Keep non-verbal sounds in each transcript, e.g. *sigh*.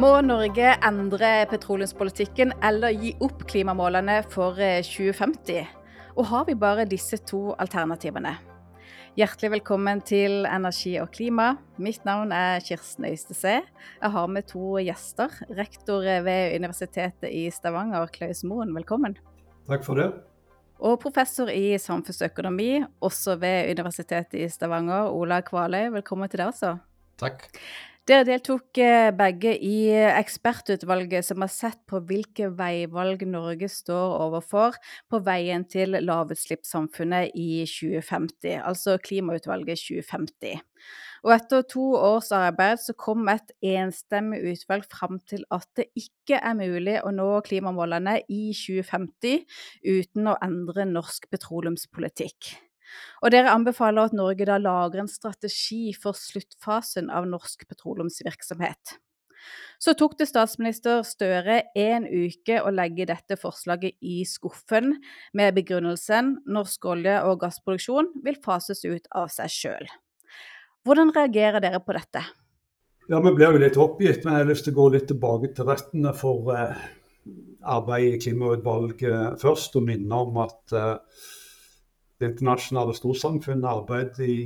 Må Norge endre petroleumspolitikken eller gi opp klimamålene for 2050? Og har vi bare disse to alternativene? Hjertelig velkommen til Energi og klima. Mitt navn er Kirsten Øystese. Jeg har med to gjester. Rektor ved Universitetet i Stavanger, Klaus Moen, velkommen. Takk for det. Og professor i samfunnsøkonomi, også ved Universitetet i Stavanger, Ola Kvaløy. Velkommen til deg også. Takk. Dere deltok eh, begge i ekspertutvalget som har sett på hvilke veivalg Norge står overfor på veien til lavutslippssamfunnet i 2050, altså Klimautvalget 2050. Og etter to års arbeid så kom et enstemmig utvalg fram til at det ikke er mulig å nå klimamålene i 2050 uten å endre norsk petroleumspolitikk. Og dere anbefaler at Norge da lager en strategi for sluttfasen av norsk petroleumsvirksomhet. Så tok det statsminister Støre en uke å legge dette forslaget i skuffen med begrunnelsen norsk olje- og gassproduksjon vil fases ut av seg sjøl. Hvordan reagerer dere på dette? Ja, Vi blir jo litt oppgitt, men jeg har lyst til å gå litt tilbake til rettene for eh, arbeidet i klimautvalget først, og minne om at eh, det internasjonale storsamfunnet arbeidet i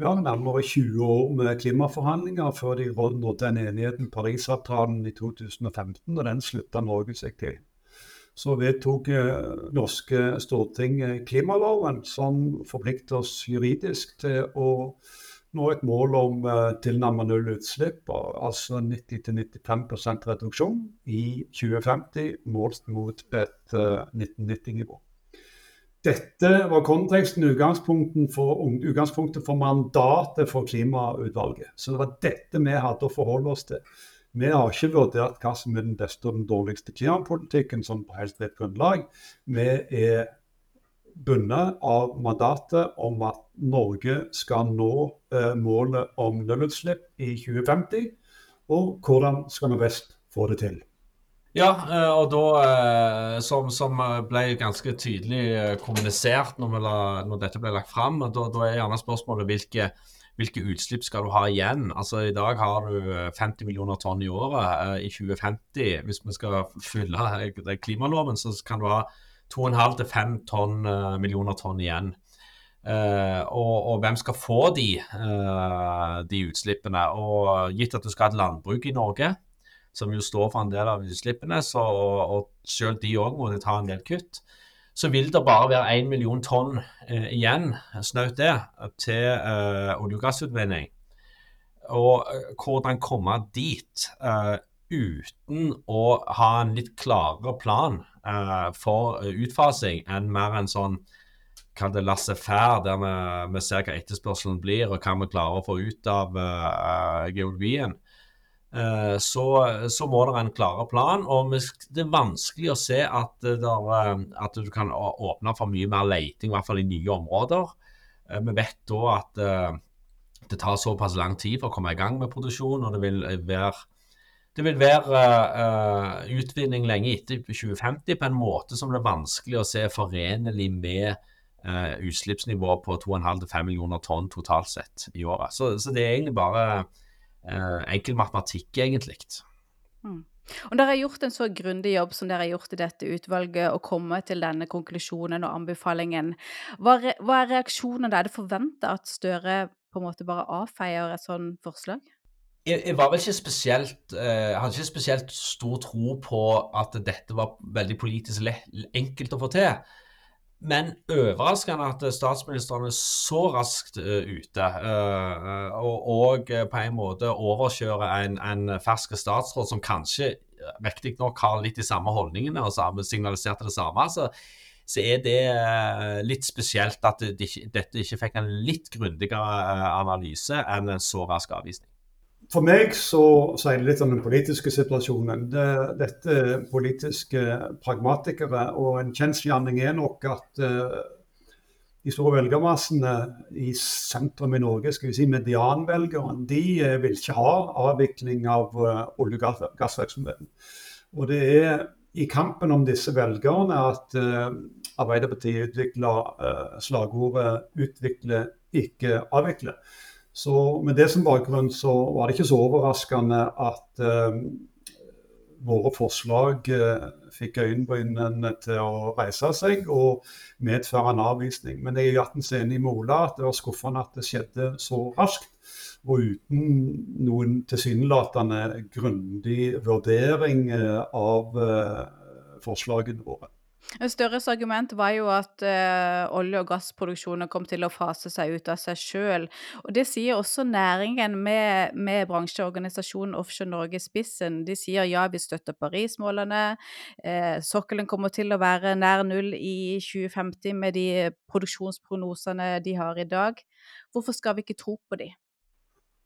ja, nærmere 20 år med klimaforhandlinger før de nådde en enighet med Parisavtalen i 2015, og den slutta Norge seg til. Så vedtok eh, norske storting klimaloven, som forplikter oss juridisk til å nå et mål om eh, tilnærmet null utslipp, altså 90-95 reduksjon i 2050, målt mot et eh, 1990-nivå. Dette var konteksten, utgangspunktet for, utgangspunktet for mandatet for klimautvalget. Så det var dette vi hadde å forholde oss til. Vi har ikke vurdert hva som er den beste og den dårligste klimapolitikken sånn på helt rett grunnlag. Vi er bundet av mandatet om at Norge skal nå eh, målet om nullutslipp i 2050. Og hvordan skal vi best få det til. Ja, eh, og da, eh, som, som ble ganske tydelig eh, kommunisert når, la, når dette ble lagt fram, da, da, er gjerne spørsmålet hvilke, hvilke utslipp skal du ha igjen? Altså I dag har du 50 millioner tonn i året. I 2050, hvis vi skal fylle klimaloven, så kan du ha 2,5-5 tonn, millioner tonn igjen. Uh, og, og, hvem skal få de, uh, de utslippene? Og gitt at du skal ha et landbruk i Norge, som jo står for en del av utslippene, så, og, og selv de òg må ta en del kutt, så vil det bare være 1 million tonn eh, igjen, snaut det, til eh, olje- og gassutvinning. Og eh, hvordan komme dit eh, uten å ha en litt klarere plan eh, for utfasing enn mer en sånn kall det laissez-faire, der vi, vi, ser hva etterspørselen blir og hva vi klarer å få ut av uh, geologien. Eh, så, så, må det en klarere plan. og Det er vanskelig å se at, der, eh, at, du kan åpne for mye mer leiting, i hvert fall i nye områder. Eh, vi vet da at det tar såpass lang tid for å komme i gang med produksjon, og det vil være, det vil være utvinning lenge etter 2050 på en måte som det er vanskelig å se forenlig med uh, utslippsnivå på 2,5-5 millioner tonn totalt sett i året. Så, så det er egentlig bare enkel matematikk, egentlig. Mm. Og Dere har gjort en så grundig jobb som dere har gjort i dette utvalget, og kommet til denne konklusjonen og anbefalingen. Hva, hva er reaksjonen da? Er det forventa at Støre på en måte bare avfeier et sånt forslag? Jeg, jeg, var vel ikke spesielt eh, hadde ikke spesielt stor tro på at dette var veldig politisk enkelt å få til. Men overraskende at statsministeren er så raskt uh, ute, uh, og, og på en måte overkjører en, en fersk statsråd som kanskje riktignok har litt de samme holdningene og signaliserte det samme. Så, så er det uh, litt spesielt at det, dette ikke fikk en litt grundigere analyse enn en så rask avvisning. For meg så sier det litt om den politiske situasjonen. Det, dette er politiske pragmatikere, og en kjensgjerning er nok at uh, de store velgermassene i sentrum i Norge, skal vi si medianvelgerne, de uh, vil ikke ha avvikling av uh, olje- og gassvirksomheten. Og det er i kampen om disse velgerne at Arbeiderpartiet utvikler slagordet 'utvikle, ikke avvikle'. Så Med det som bakgrunn så var det ikke så overraskende at eh, våre forslag eh, fikk øyenbrynene til å reise seg og medføre en avvisning. Men jeg er hjertens enig med Ola at det var skuffende at det skjedde så raskt. Og uten noen tilsynelatende grundig vurdering av forslagene våre. Størres argument var jo at uh, olje- og gassproduksjonen kom til å fase seg ut av seg sjøl. Og det sier også næringen, med, med bransjeorganisasjonen Offshore Norge i spissen. De sier ja, vi støtter Paris-målene. Uh, sokkelen kommer til å være nær null i 2050 med de produksjonsprognosene de har i dag. Hvorfor skal vi ikke tro på de?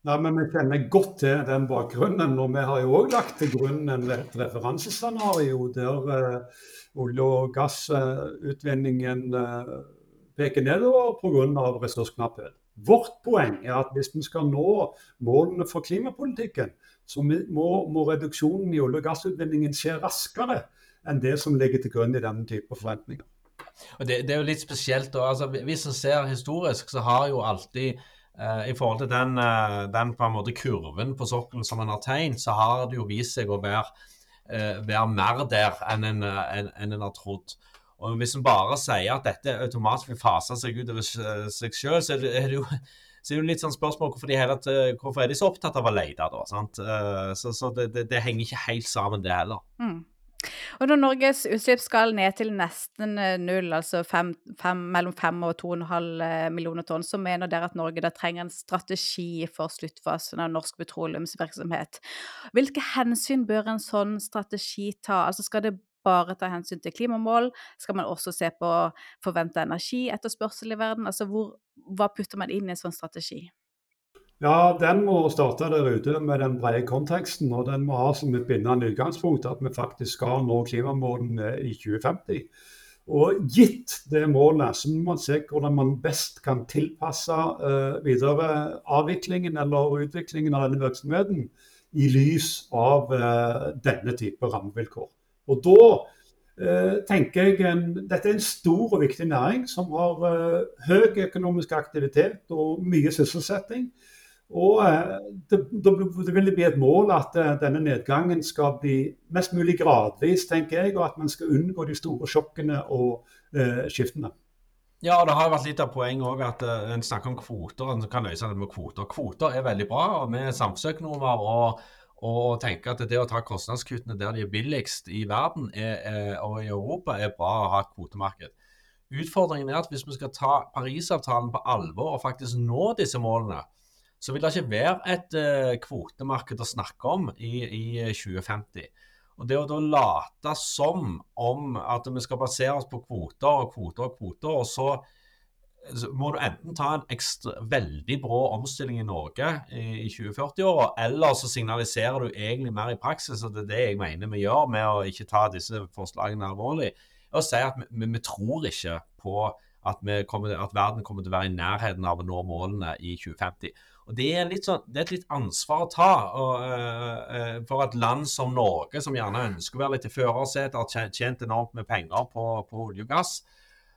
Nei, men Vi kjenner godt til den bakgrunnen. og Vi har jo òg lagt til grunn et referansescenario der uh, olje- og gassutvinningen uh, peker nedover pga. ressursknapphet. Vårt poeng er at hvis vi skal nå målene for klimapolitikken, så må, må reduksjonen i olje- og gassutvinningen skje raskere enn det som ligger til grunn i denne type forventninger. Og det, det er jo litt spesielt. Altså, hvis en ser historisk, så har jo alltid I forhold til den, uh, den, på en måte kurven på sokkelen som en har tegnet, så har det jo vist seg å være, uh, være mer der enn en, en, en, har trodd. Og Hvis en bare sier at dette automatisk vil fase seg utover seg selv, så er det, er det jo *laughs* så er det litt sånn spørsmål hvorfor, de hele, hvorfor er de så opptatt av å lete, da? sant? Så, så det, det, det, henger ikke helt sammen, det heller. Mm. Og når Norges utslipp skal ned til nesten eh, null, altså fem, fem, mellom 5 og 2,5 eh, millioner tonn, så mener dere at Norge trenger en strategi for sluttfasen av norsk petroleumsvirksomhet. Hvilke hensyn bør en sånn strategi ta? Altså Skal det bare ta hensyn til klimamål? Skal man også se på forventa energietterspørsel i verden? Altså hvor, Hva putter man inn i en sånn strategi? Ja, den må starte der ute med den brede konteksten. Og den må ha som et bindende utgangspunkt at vi faktisk skal nå klimamålene i 2050. Og gitt det målet, så må man se hvordan man best kan tilpasse uh, videre avviklingen eller utviklingen av denne virksomheten i lys av uh, denne type rammevilkår. Og da uh, tenker jeg en, Dette er en stor og viktig næring som har høy økonomisk aktivitet og mye sysselsetting. Og eh, det, det, vil bli et mål at eh, denne nedgangen skal bli mest mulig gradvis, tenker jeg, og at man skal unngå de store sjokkene og eh, skiftene. Ja, og det har vært litt av poenget òg at uh, en snakker om kvoter. En kan løse det med kvoter. Kvoter er veldig bra. og Vi er samfunnsøkonomer og, og tenker at det å ta kostnadskuttene der de er billigst i verden er, er, og i Europa, er bra å ha et kvotemarked. Utfordringen er at hvis vi skal ta Parisavtalen på alvor og faktisk nå disse målene, så vil det ikke være et uh, kvotemarked å snakke om i, i 2050. Eh, og Det å da late som om at vi skal basere oss på kvoter og kvoter og kvoter, og så, så må du enten ta en ekstra, veldig brå omstilling i Norge i, i 2040-åra, eller så signaliserer du egentlig mer i praksis, og det er det jeg mener vi gjør med å ikke ta disse forslagene alvorlig, og si at vi, vi, vi tror ikke på at, kommer, at, verden kommer til å være i nærheten av å nå målene i 2050. Og Det er, sånn, det er et litt ansvar å ta og, uh, for et land som Norge, som gjerne ønsker å være litt i førersetet, har tjent enormt med penger på, på olje og gass,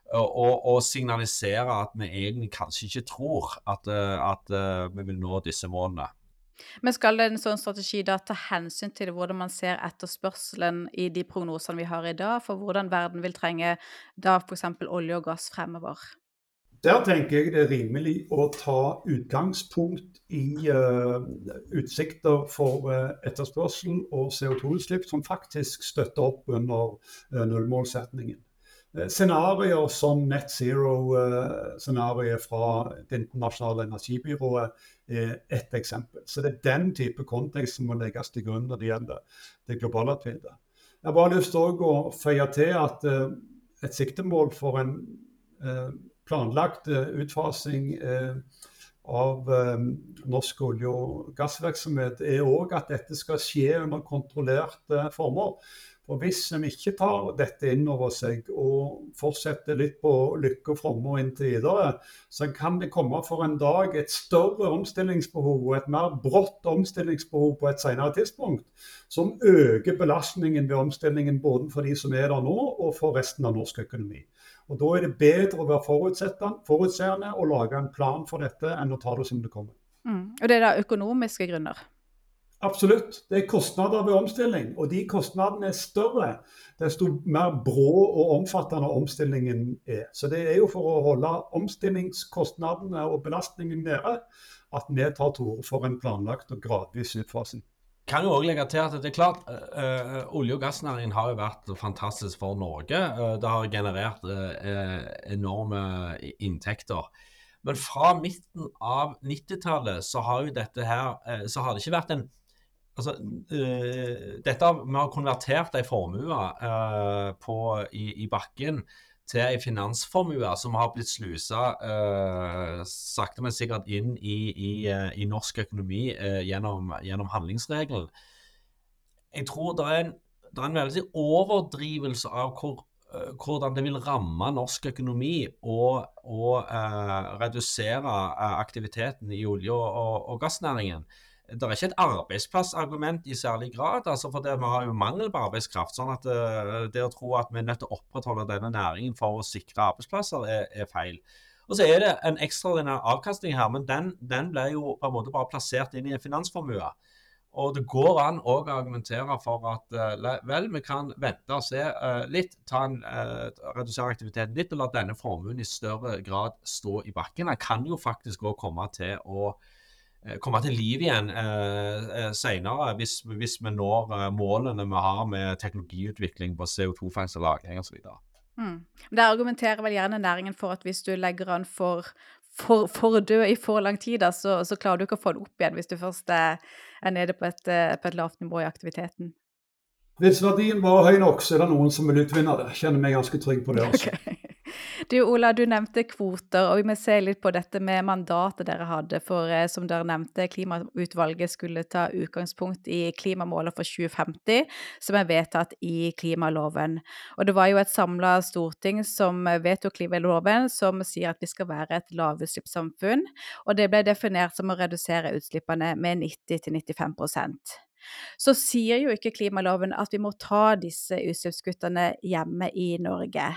og, og, signalisere at vi egentlig kanskje ikke tror at, uh, at vi vil nå disse målene. Men skal en sånn strategi da ta hensyn til hvordan man ser etterspørselen i de prognosene vi har i dag, for hvordan verden vil trenge da f.eks. olje og gass fremover? Der tenker jeg det er rimelig å ta utgangspunkt i uh, utsikter for uh, etterspørsel og CO2-utslipp som faktisk støtter opp under uh, nullmålsetningen. Scenarioer som net zero-scenarioet fra Det internasjonale energibyrået er ett eksempel. Så det er den type kontekst som må legges til grunn når det gjelder det globale bildet. Jeg har bare lyst til å føye til at et siktemål for en planlagt eh, utfasing eh, av eh, norsk olje- og gassvirksomhet, er òg at dette skal skje under kontrollerte former. For Hvis en ikke tar dette inn over seg og fortsetter litt på lykke og fromme inntil videre, så kan det komme for en dag et større omstillingsbehov og et mer brått omstillingsbehov på et senere tidspunkt, som øker belastningen ved omstillingen både for de som er der nå og for resten av norsk økonomi. Og Da er det bedre å være forutseende og lage en plan for dette enn å ta det som det kommer. Mm. Og det er da økonomiske grunner? Absolutt. Det er kostnader ved omstilling, og de kostnadene er større desto mer brå og omfattende omstillingen er. Så det er jo for å holde omstillingskostnadene og belastningen nede at vi tar til orde for en planlagt og gradvis utfasing. Kan jo også legge til at det er klart, øh, Olje- og gassnæringen har jo vært fantastisk for Norge. Uh, det har generert øh, enorme inntekter. Men fra midten av 90-tallet så så har det ikke vært en Altså, uh, dette, vi har konvertert en formue uh, i, i, bakken til en finansformue som har blitt slusa uh, sakte, men sikkert inn i, i, i norsk økonomi gjennom, gjennom, handlingsregelen. Jeg tror det er en, det er en veldig overdrivelse av hvor, hvordan det vil ramme norsk økonomi og, og redusere aktiviteten i olje- og, og gassnæringen det er ikke et arbeidsplassargument i særlig grad. altså for det, Vi har jo mangel på arbeidskraft. sånn at det, Det å tro at vi er nødt til å opprettholde denne næringen for å sikre arbeidsplasser, er, er feil. Og Så er det en ekstraordinær avkastning her, men den, den ble jo på en måte bare plassert inn i en finansformue. Og det går an å argumentere for at uh, vel, vi kan vente og se uh, litt, ta en, redusere aktiviteten litt og la denne formuen i større grad stå i bakken. Den kan jo faktisk òg komme til å Eh, komme til liv igjen eh, eh senere, hvis, hvis, vi når eh, målene vi har med teknologiutvikling på CO2-fangst og -lagring osv. Mm. Der argumenterer vel gjerne næringen for at hvis du legger den for, for, for død i for lang tid, da, så, så, klarer du ikke å få den opp igjen hvis du først er nede på et, på et lavt nivå i aktiviteten. Hvis verdien var høy nok, så er det noen som vil utvinne det. Kjenner meg ganske trygg på det også. *laughs* Okay. Du Ola, du nevnte kvoter, og vi må se litt på dette med mandatet dere hadde. For eh, som dere nevnte, klimautvalget skulle ta utgangspunkt i klimamålet for 2050, som er vedtatt i klimaloven. Og det var jo et samla storting som vedtok klimaloven, som sier at vi skal være et lavutslippssamfunn. Og det ble definert som å redusere utslippene med 90-95% så sier jo ikke klimaloven at vi må ta disse utslippskuttene hjemme i Norge.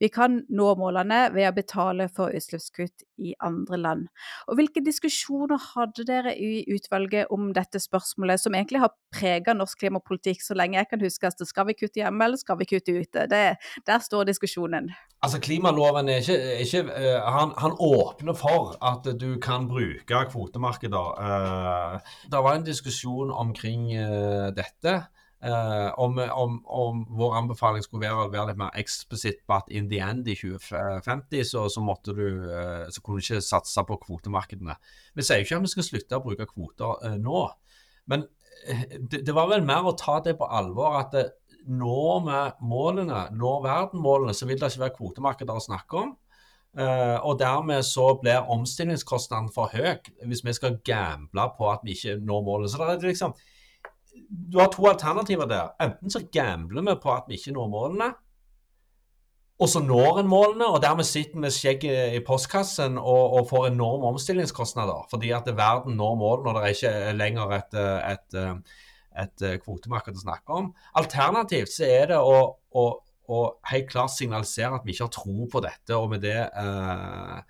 Vi kan nå målene ved å betale for utslippskutt i andre land. Og Hvilke diskusjoner hadde dere i utvalget om dette spørsmålet, som egentlig har prega norsk klimapolitikk så lenge jeg kan huske? Altså, skal vi kutte hjemme, eller skal vi kutte ute? Det, der står diskusjonen. Altså, Klimaloven er ikke, er ikke uh, han, han, åpner for at du kan bruke kvotemarkeder. Uh, det var en diskusjon omkring uh, dette. Uh, om, om, om, vår anbefaling skulle være, å være, litt mer eksplisitt på at in the end i 2050 så, så, du, uh, så kunne du ikke satse på kvotemarkedene. Vi sier jo ikke at vi skal slutte å bruke kvoter uh, nå, men det, det, var vel mer å ta det på alvor at når vi målene, når verdenmålene, så vil det ikke være kvotemarkeder å snakke om. og dermed så blir omstillingskostnaden for høy hvis vi skal gamble på at vi ikke når målene. Så det er liksom du har to alternativer der. Enten så gambler vi på at vi ikke når målene, og så når en målene, og dermed sitter vi skjegget i postkassen og, og, får enorme omstillingskostnader. Fordi at verden når målene, og det er ikke lenger et, et, et, et kvotemarked å snakke om. Alternativt så er det å, å, å, helt klart signalisere at vi ikke har tro på dette, og med det eh,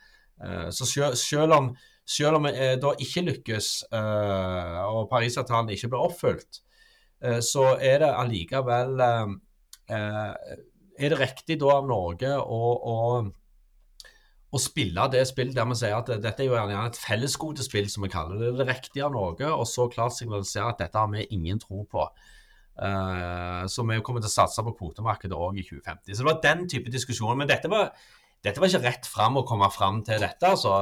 eh, Så selv, selv om selv om vi eh, da ikke lykkes eh, og Parisavtalen ikke blir oppfylt, eh, så er det allikevel Er det riktig da av Norge å, å, å spille det spillet der vi sier at dette er jo gjerne et fellesgodespill, som vi kaller det. Er det riktig av Norge, og så klart signalisere at dette har vi ingen tro på. Uh, så vi kommer til å satse på kvotemarkedet òg i 2050. Så det var den type diskusjoner. Men dette var dette var ikke rett fram å komme fram til dette. altså.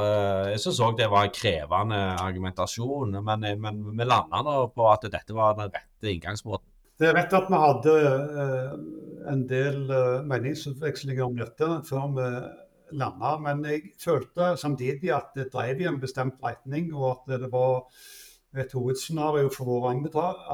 Jeg syns òg det var en krevende argumentasjon, men, men vi landa på at dette var den rette inngangsmåten. Er rett at vi hadde uh, en del uh, meningsutvekslinger om dette før vi landa, men jeg følte samtidig at det drev i en bestemt retning, og at det var et hovedscenario for våre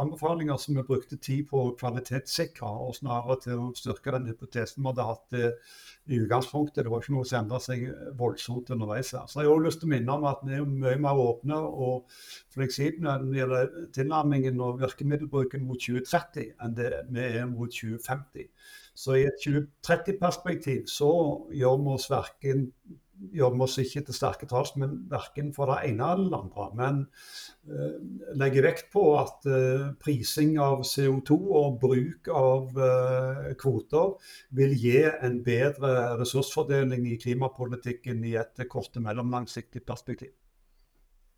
anbefalinger som vi brukte tid på å kvalitetssikre, og snarere til å styrke den hypotesen vi hadde hatt eh, i utgangspunktet. Det var ikke noe som endret seg voldsomt underveis. her. Så Jeg har også lyst til å minne om at vi er mye mer åpne og fleksible når det gjelder tilnærmingen og virkemiddelbruken mot 2030 enn det vi er mot 2050. Så i et 2030-perspektiv så gjør vi oss verken vi oss ikke til sterke talsmenn verken for det ene eller det andre. Men uh, legger vekt på at uh, prising av CO2 og bruk av uh, kvoter vil gi en bedre ressursfordeling i klimapolitikken i et kort og mellomlangsiktig perspektiv.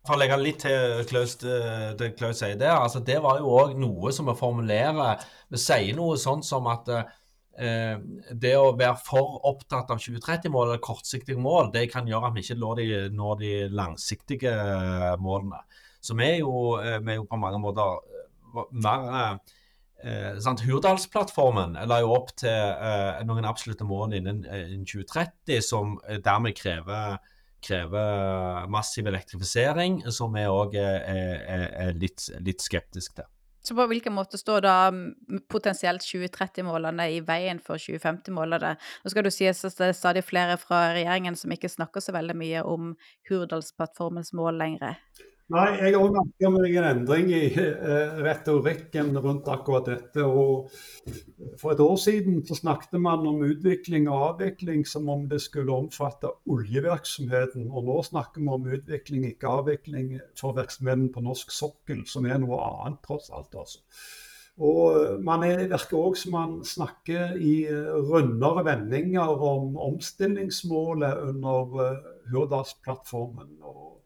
For å legge litt til Klaus, det Klaus sier der, altså det var jo òg noe som vi formulerer Vi sier noe sånt som at eh, det å være for opptatt av 2030-mål eller kortsiktige mål, det kan gjøre at vi ikke når de, når de langsiktige målene. Så vi er jo, eh, vi er jo på mange måter eh, mer eh, Hurdalsplattformen la jo opp til eh, noen absolutte mål innen, innen 2030, som dermed krever, krever massiv elektrifisering, som vi òg er, er, er, litt, litt skeptiske til. Så på hvilken måte står da potensielt 2030-målene i veien for 2050-målene? Nå skal du si at det er stadig flere fra regjeringen som ikke snakker så veldig mye om Hurdalsplattformens mål lenger. Nei, jeg har merka meg en endring i uh, retorikken rundt akkurat dette. og For et år siden så snakket man om utvikling og avvikling som om det skulle omfatte oljevirksomheten. Og nå snakker vi om utvikling, ikke avvikling, for virksomheten på norsk sokkel, som er noe annet, tross alt. altså. Og man er, virker òg som man snakker i rundere vendinger om omstillingsmålet under uh, Hurdalsplattformen. og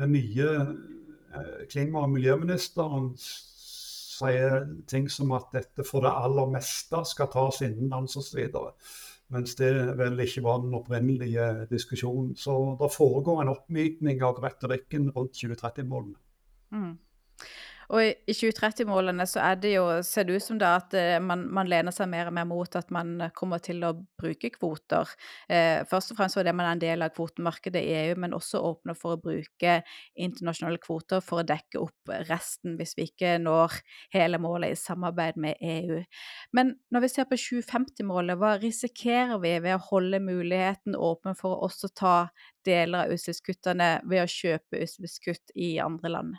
den nye eh, klima- og miljøministeren sier ting som at dette for det aller meste skal tas innenlands osv. Mens det vel ikke var den opprinnelige diskusjonen. Så det foregår en oppmykning av retorikken rundt 2030-målene. Mm. Og i 2030-målene så er det jo, ser det ut som da at eh, man, man, lener seg mer og mer mot at man kommer til å bruke kvoter. Eh, først og fremst fordi man er en del av kvotemarkedet i EU, men også åpner for å bruke internasjonale kvoter for å dekke opp resten hvis vi ikke når hele målet i samarbeid med EU. Men når vi ser på 2050-målet, hva risikerer vi ved å holde muligheten åpen for å også ta deler av utslippskuttene ved å kjøpe utslippskutt i andre land?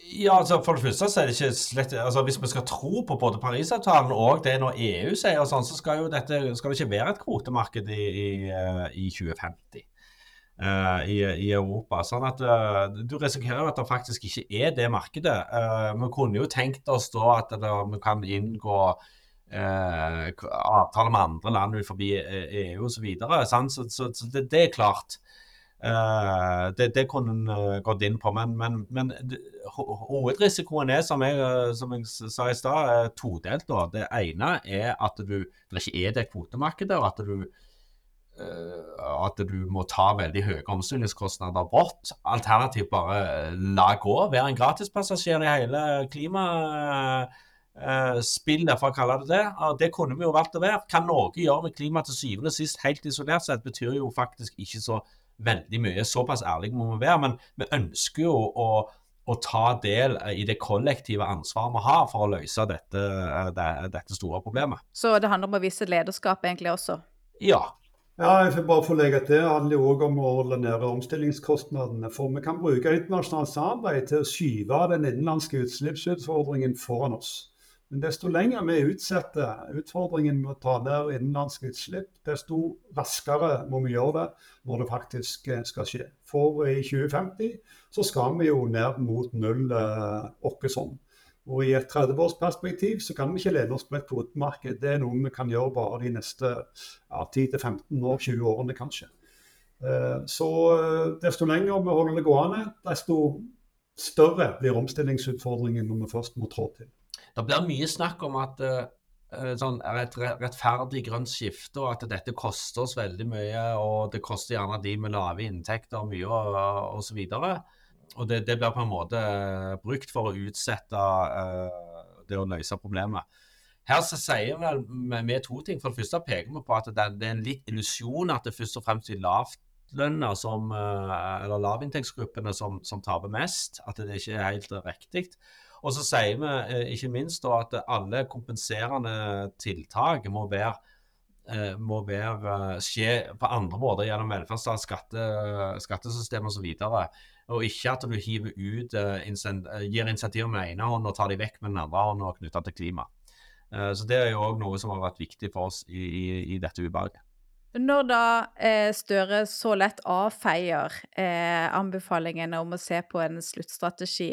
Ja, altså For det første så er det ikke slett altså Hvis vi skal tro på både Parisavtalen og det når EU sier sånn, så skal jo dette skal det ikke være et kvotemarked i, i, i 2050 uh, i, i, Europa. Sånn at uh, du risikerer at det faktisk ikke er det markedet. Uh, vi kunne jo tenkt oss da at det, vi kan inngå avtaler med andre land utenfor EU osv. Så, videre, så, så, så det, det er klart. Uh, det, det, kunne en uh, gått inn på, men, men, men hovedrisikoen er, som jeg, uh, som jeg sa i stad, todelt. Da. Det ene er at du, det ikke er det kvotemarkedet, og at du, at du må ta veldig høye omstillingskostnader brått. Alternativt bare la gå, være en gratispassasjer i hele klimaspillet, for å kalle det det. Det kunne vi jo valgt å være. Hva Norge gjør med klima til syvende og sist helt isolert sett, betyr jo faktisk ikke så veldig mye. Såpass ærlige må vi være. Men vi ønsker jo å, å ta del i det kollektive ansvaret vi har for å løse dette, det, dette store problemet. Så det handler om å vise lederskap egentlig også? Ja, ja, jeg får bare få legge til. Det handler òg om å holde nede omstillingskostnadene. For vi kan bruke internasjonalt samarbeid til å skyve den innenlandske utslippsutfordringen foran oss. Men desto lenger vi utsetter utfordringen med å ta ned innenlandske utslipp, desto raskere må vi gjøre det når det faktisk eh, skal skje. For i 2050 så skal vi jo ned mot null eh, åkke sånn. Og i et 30-årsperspektiv så kan vi ikke lene oss på et kvotemarked. Det er noe vi kan gjøre bare de neste ja, 10-15 år, 20 årene kanskje. Eh, så eh, desto lenger vi holder det gående, desto større blir omstillingsutfordringen når vi først må trå til. Det blir mye snakk om at uh, sånn, et rettferdig grønt skifte, og at dette koster oss veldig mye. Og det koster gjerne de med lave inntekter mye, og osv. Og det, det, blir på en måte brukt for å utsette uh, det å løse problemet. Her så sier vi vi to ting. For det første peker vi på at det, det er en litt illusjon at det først og fremst er lavtlønna som, eller lavinntektsgruppene som, som taper mest. At det ikke er helt riktig. Og så sier vi eh, ikke minst da at alle kompenserende tiltak må være eh, må være, eh, skje på andre måter gjennom velferdsstat, skatte, skattesystem osv. Og, og ikke at du hiver ut, gir initiativ med den ene hånden og tar de vekk med den andre hånden og knytta til klima. Så Det er jo òg noe som har vært viktig for oss i, i, i dette utvalget. Når da eh, Støre så lett avfeier eh, anbefalingene om å se på en sluttstrategi,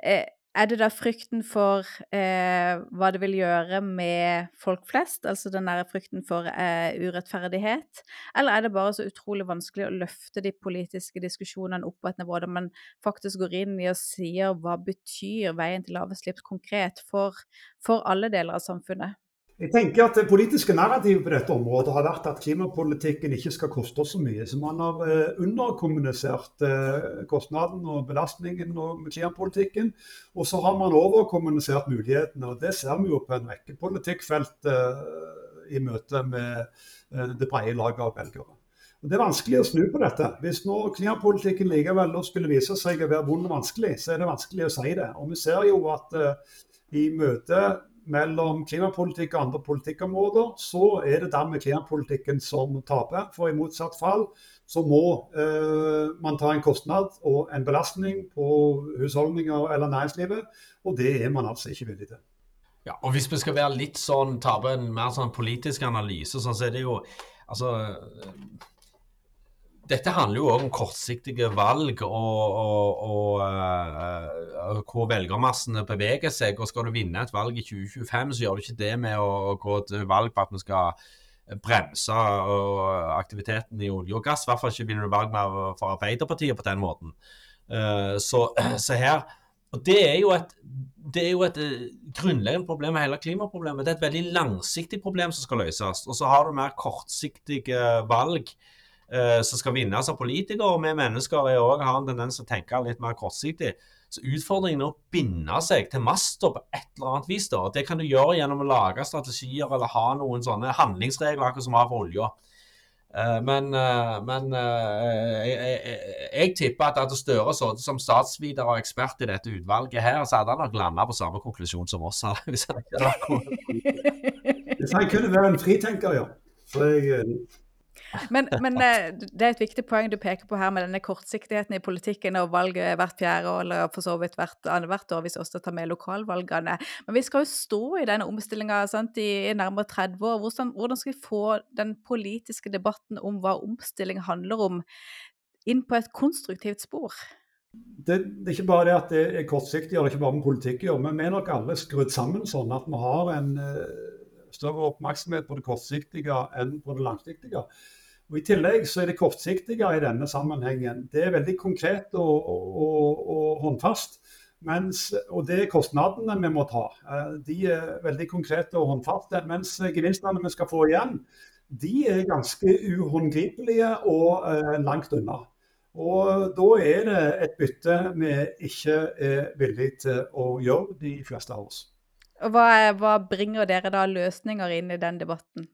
eh, er det da frykten for eh, hva det vil gjøre med folk flest, altså den der frykten for eh, urettferdighet, eller er det bare så utrolig vanskelig å løfte de politiske diskusjonene opp på et nivå der man faktisk går inn i og sier hva betyr veien til laveslipp konkret for, for alle deler av samfunnet? Jeg tenker at Det politiske narrativet på dette området har vært at klimapolitikken ikke skal koste oss så mye. Så man har eh, underkommunisert eh, kostnaden og belastningen med klimapolitikken. Og så har man overkommunisert mulighetene. og Det ser vi jo på en rekke politikkfelt eh, i møte med det brede laget av velgere. Det er vanskelig å snu på dette. Hvis nå klimapolitikken likevel skulle vise seg å være vond og vanskelig, så er det vanskelig å si det. Og Vi ser jo at i møte mellom klimapolitikk og andre politikkområder, så er det dermed klimapolitikken som taper. For i motsatt fall så må eh, man ta en kostnad og en belastning på husholdninger eller næringslivet, og det er man altså ikke villig til. Ja, og Hvis vi skal være litt sånn, ta på en mer sånn politisk analyse, sånn, så er det jo altså dette handler jo òg om kortsiktige valg og, og, og uh, hvor velgermassene beveger seg. og Skal du vinne et valg i 2025, så gjør du ikke det med å gå til valg på at vi skal bremse aktiviteten i olje og gass. I hvert fall ikke vinner du valg med for Arbeiderpartiet på den måten. Uh, så, *clears throat* så, her og Det er jo et, det er jo et grunnleggende problem med hele klimaproblemet. Det er et veldig langsiktig problem som skal løses. Og så har du mer kortsiktige valg eh, som skal vinnes av politikere. Og vi mennesker er også, har en tendens til å tenke litt mer kortsiktig. Så utfordringen er å binde seg til master på et eller annet vis. da. Det kan du gjøre gjennom å lage strategier eller ha noen sånne handlingsregler, akkurat som vi har for olja. Uh, men, uh, men jeg, jeg, jeg, tipper at hadde Støre sittet som statsviter og ekspert i dette utvalget her, så hadde han nok landa på samme konklusjon som oss. *laughs* Hvis han, *laughs* hvis han kunne være en fritenker, ja. Så jeg, men, men, eh, det er et viktig poeng du peker på her med denne kortsiktigheten i politikken og valget hvert fjerde år, eller for så vidt hvert annethvert år, hvis vi også tar med lokalvalgene. Men vi skal jo stå i denne omstillinga i, i nærmere 30 år. Hvordan, hvordan, skal vi få den politiske debatten om hva omstilling handler om, inn på et konstruktivt spor? Det, det, er ikke bare det at det er kortsiktig, og det er ikke bare med politikk å gjøre, men vi er nok alle skrudd sammen sånn at vi har en uh, større oppmerksomhet på det kortsiktige enn på det langsiktige. Og I tillegg så er det kortsiktige i denne sammenhengen. Det er veldig konkret og, og, og håndfast. Mens, og det er kostnadene vi må ta. Eh, de er veldig konkrete og håndfaste. Mens gevinstene vi skal få igjen, de er ganske uhåndgripelige og eh, langt unna. Og da er det et bytte vi ikke er villig til å gjøre, de fleste av oss. Hva, hva bringer dere da løsninger inn i den debatten?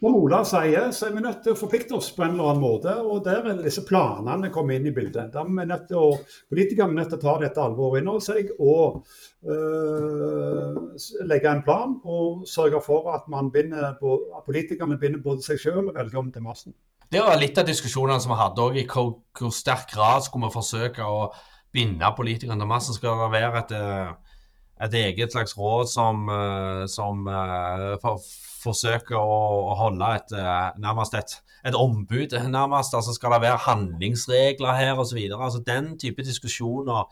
Som Ola sier, så er vi nødt til å forplikte oss på en eller annen måte. og Der er disse planene kommet inn i bildet. Da er vi nødt til å, Politikerne er nødt til å ta dette alvoret inn over seg og øh, legge en plan. Og sørge for at, binder, at politikerne binder både seg selv og velgerne til massen. Det var litt av diskusjonene som vi hadde òg, i hvor, hvor sterk grad skulle vi forsøke å binde politikerne til massen. Skal det være et, øh, et eget slags råd som, øh, som for, forsøker å, holde et, eh, nærmest et, et, ombud, nærmest. Altså skal det være handlingsregler her osv. Altså, den type diskusjoner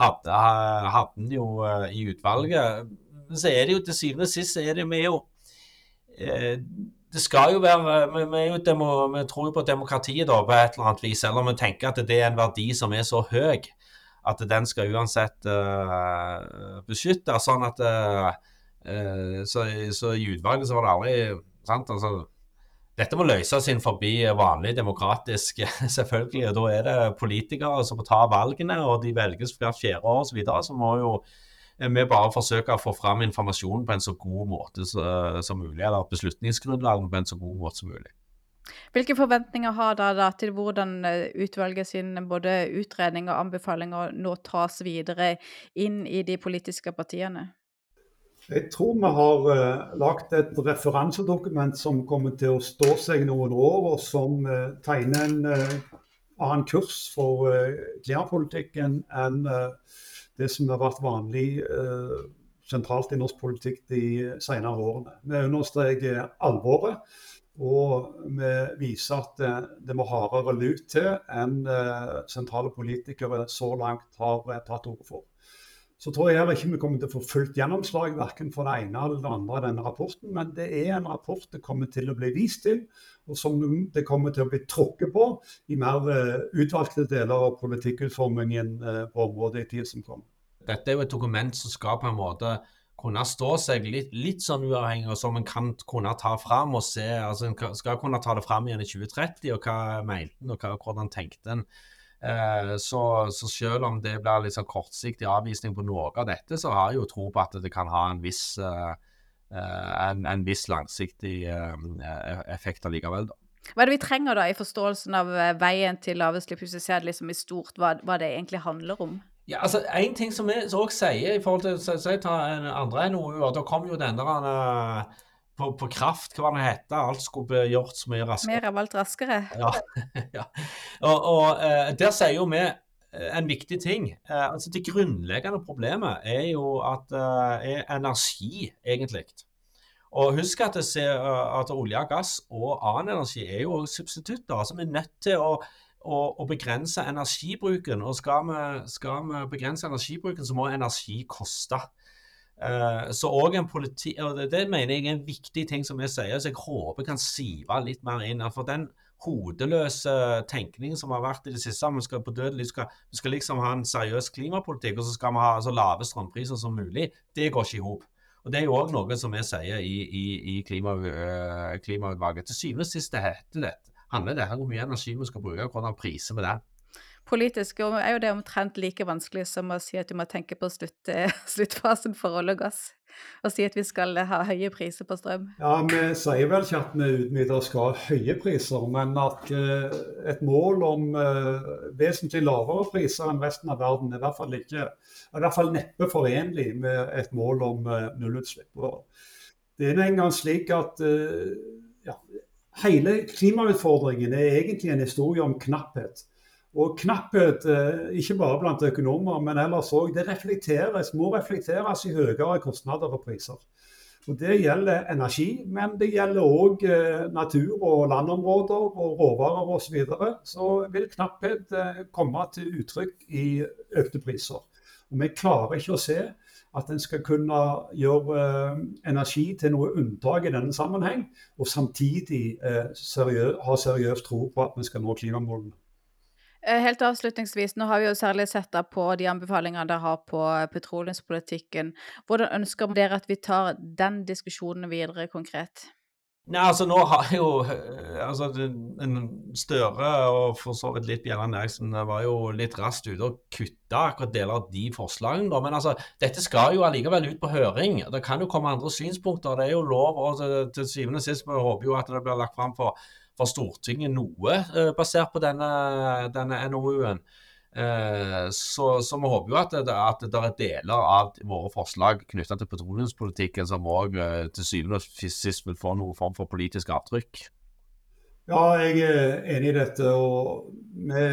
hadde, hadde en jo eh, i utvalget. Så er det jo til syvende og sist er det med jo eh, det skal jo være vi, vi, jo demo, vi, tror jo på demokratiet da, på et eller annet vis, selv om vi tenker at det er en verdi som er så høy at den skal uansett uh, beskytte. Sånn at uh, Eh, så, så, i utvalget så var det aldri sant, altså, Dette må løses inn forbi vanlig demokratisk, *laughs* selvfølgelig. og Da er det politikere som må ta valgene, og de velges hvert fjerde år osv. Så, videre, så må jo eh, vi bare forsøke å få fram informasjon på en så god måte som mulig, eller beslutningsgrunnlaget på en så god måte som mulig. Hvilke forventninger har dere til hvordan eh, utvalget sin både utredning og anbefalinger nå tas videre inn i de politiske partiene? Jeg tror vi har uh, lagt et referansedokument som kommer til å stå seg noen år, og som uh, tegner en uh, annen kurs for klimapolitikken enn det som har vært vanlig sentralt i norsk politikk de senere årene. Vi understreker alvoret. Og vi viser at det, det må hardere lut til enn eh, sentrale politikere så langt har eh, tatt orde for. Så tror jeg heller ikke vi kommer til å få fullt gjennomslag verken for det ene eller det andre av denne rapporten. Men det er en rapport det kommer til å bli vist til, og som det kommer til å bli tråkket på i mer eh, utvalgte deler av politikkutformingen uh, på området i tiden som kommer. Dette er jo et dokument som skal på en måte kunne stå seg litt, litt sånn uavhengig, og som en kan kunne ta fram og se. altså En skal kunne ta det fram igjen i 2030, og hva mente en, og hva, hvordan tenkte en. Eh, så, så, selv om det blir litt sånn kortsiktig avvisning på noe av dette, så har jeg jo tro på at det kan ha en viss, eh, eh en, en, viss langsiktig eh, effekt allikevel. da. Hva er det vi trenger da i forståelsen av eh, veien til lavutslipp, hvis vi ser det liksom i stort, hva, hva det egentlig handler om? Ja, altså, En ting som vi òg sier i forhold til så jeg tar en andre NOU-er, da kom jo den der uh, på, på, kraft, hva det heter, alt skulle bli gjort så mye raskere. Mer av alt raskere. Ja. *laughs* ja. Og, og uh, der sier jo vi eh, en viktig ting. Uh, altså Det grunnleggende problemet er jo at er energi, egentlig. Og husk at, ser, at olje og gass og annen energi er jo substitutter. altså Vi er nødt til å å, å begrense energibruken. Og skal vi, skal vi, begrense energibruken, så må energi koste. Uh, så også en politi, og det, det, mener jeg er en viktig ting som jeg sier, så jeg håper kan sive litt mer inn. For den hodeløse tenkningen som har vært i det siste, vi skal på dødelig, skal, vi skal liksom ha en seriøs klimapolitikk, og så skal vi ha så lave strømpriser som mulig, det går ikke i hop. Og Det er jo òg noe som vi sier i, i, i klima, uh, Klimautvalget. Til syvende og sist heter dette handler det her om hvor mye energi vi skal bruke, og hvordan priser vi det. Politisk er jo det omtrent like vanskelig som å si at du må tenke på slutt, *laughs* sluttfasen for olje og gass, og si at vi skal ha høye priser på strøm. Ja, Vi sier vel ikke at vi utvider skal ha høye priser, men at uh, et mål om uh, vesentlig lavere priser enn resten av verden er i hvert fall, ikke, er i hvert fall neppe forenlig med et mål om nullutslipp. Det er en gang slik at ja, Hele klimautfordringen er egentlig en historie om knapphet. Og knapphet, eh, ikke bare blant økonomer, men ellers òg, det reflekteres, må reflekteres i høyere kostnader og priser. Og Det gjelder energi, men det gjelder òg eh, natur og landområder og råvarer osv. Så, videre. så vil knapphet eh, komme til uttrykk i økte priser. Og Vi klarer ikke å se at en skal kunne gjøre eh, energi til noe unntak i denne sammenheng, og samtidig eh, seriø ha seriøs tro på at vi skal nå klimamålene. Eh, helt avslutningsvis, nå har vi jo særlig sett på de anbefalingene dere har på petroleumspolitikken. Hvordan ønsker dere at vi tar den diskusjonen videre konkret? Nei, altså nå har jo eh, altså, en Støre og for så vidt litt Bjelland Eriksen var jo litt raskt ute og kutta akkurat deler av de forslagene. Men altså, dette skal jo allikevel ut på høring. Det kan jo komme andre synspunkter. Det er jo lov. og Til, syvende og sist vi håper jo at det blir lagt fram for, for Stortinget noe uh, basert på denne, denne NOU-en. Eh, så, så, vi håper jo at det, at det, er deler av våre forslag knytta til petroleumspolitikken som òg eh, til syvende og sist vil få noen form for politisk avtrykk. Ja, jeg er enig i dette. og Vi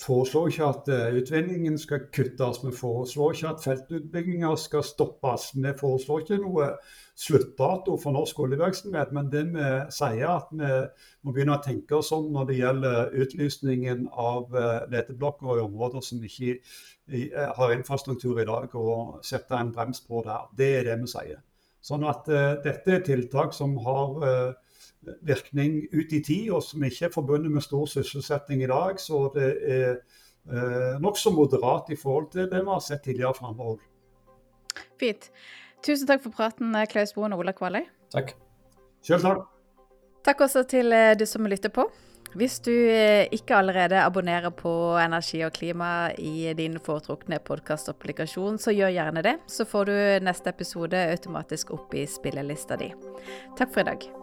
foreslår ikke at eh, utvinningen skal kuttes. Vi foreslår ikke at feltutbygginger skal stoppes. Vi foreslår ikke noe sluttdato for norsk oljevirksomhet, men det vi sier at vi må begynne å tenke oss om når det gjelder utlysningen av eh, leteblokker i områder som ikke har infrastruktur i dag, og sette en brems på der. Det er det vi sier. Sånn at uh, dette er tiltak som har uh, virkning ut i tid, og som ikke er forbundet med stor sysselsetting i dag. Så det er eh, nokså moderat i forhold til det vi har sett tidligere framover. Fint. Tusen takk for praten, Klaus Boen og Ola Kvaløy. Takk. Selv takk. Takk også til eh, du som lytter på. Hvis du eh, ikke allerede abonnerer på Energi og klima i din foretrukne podkastapplikasjon, så gjør gjerne det. Så får du neste episode automatisk opp i spillelista di. Takk for i dag.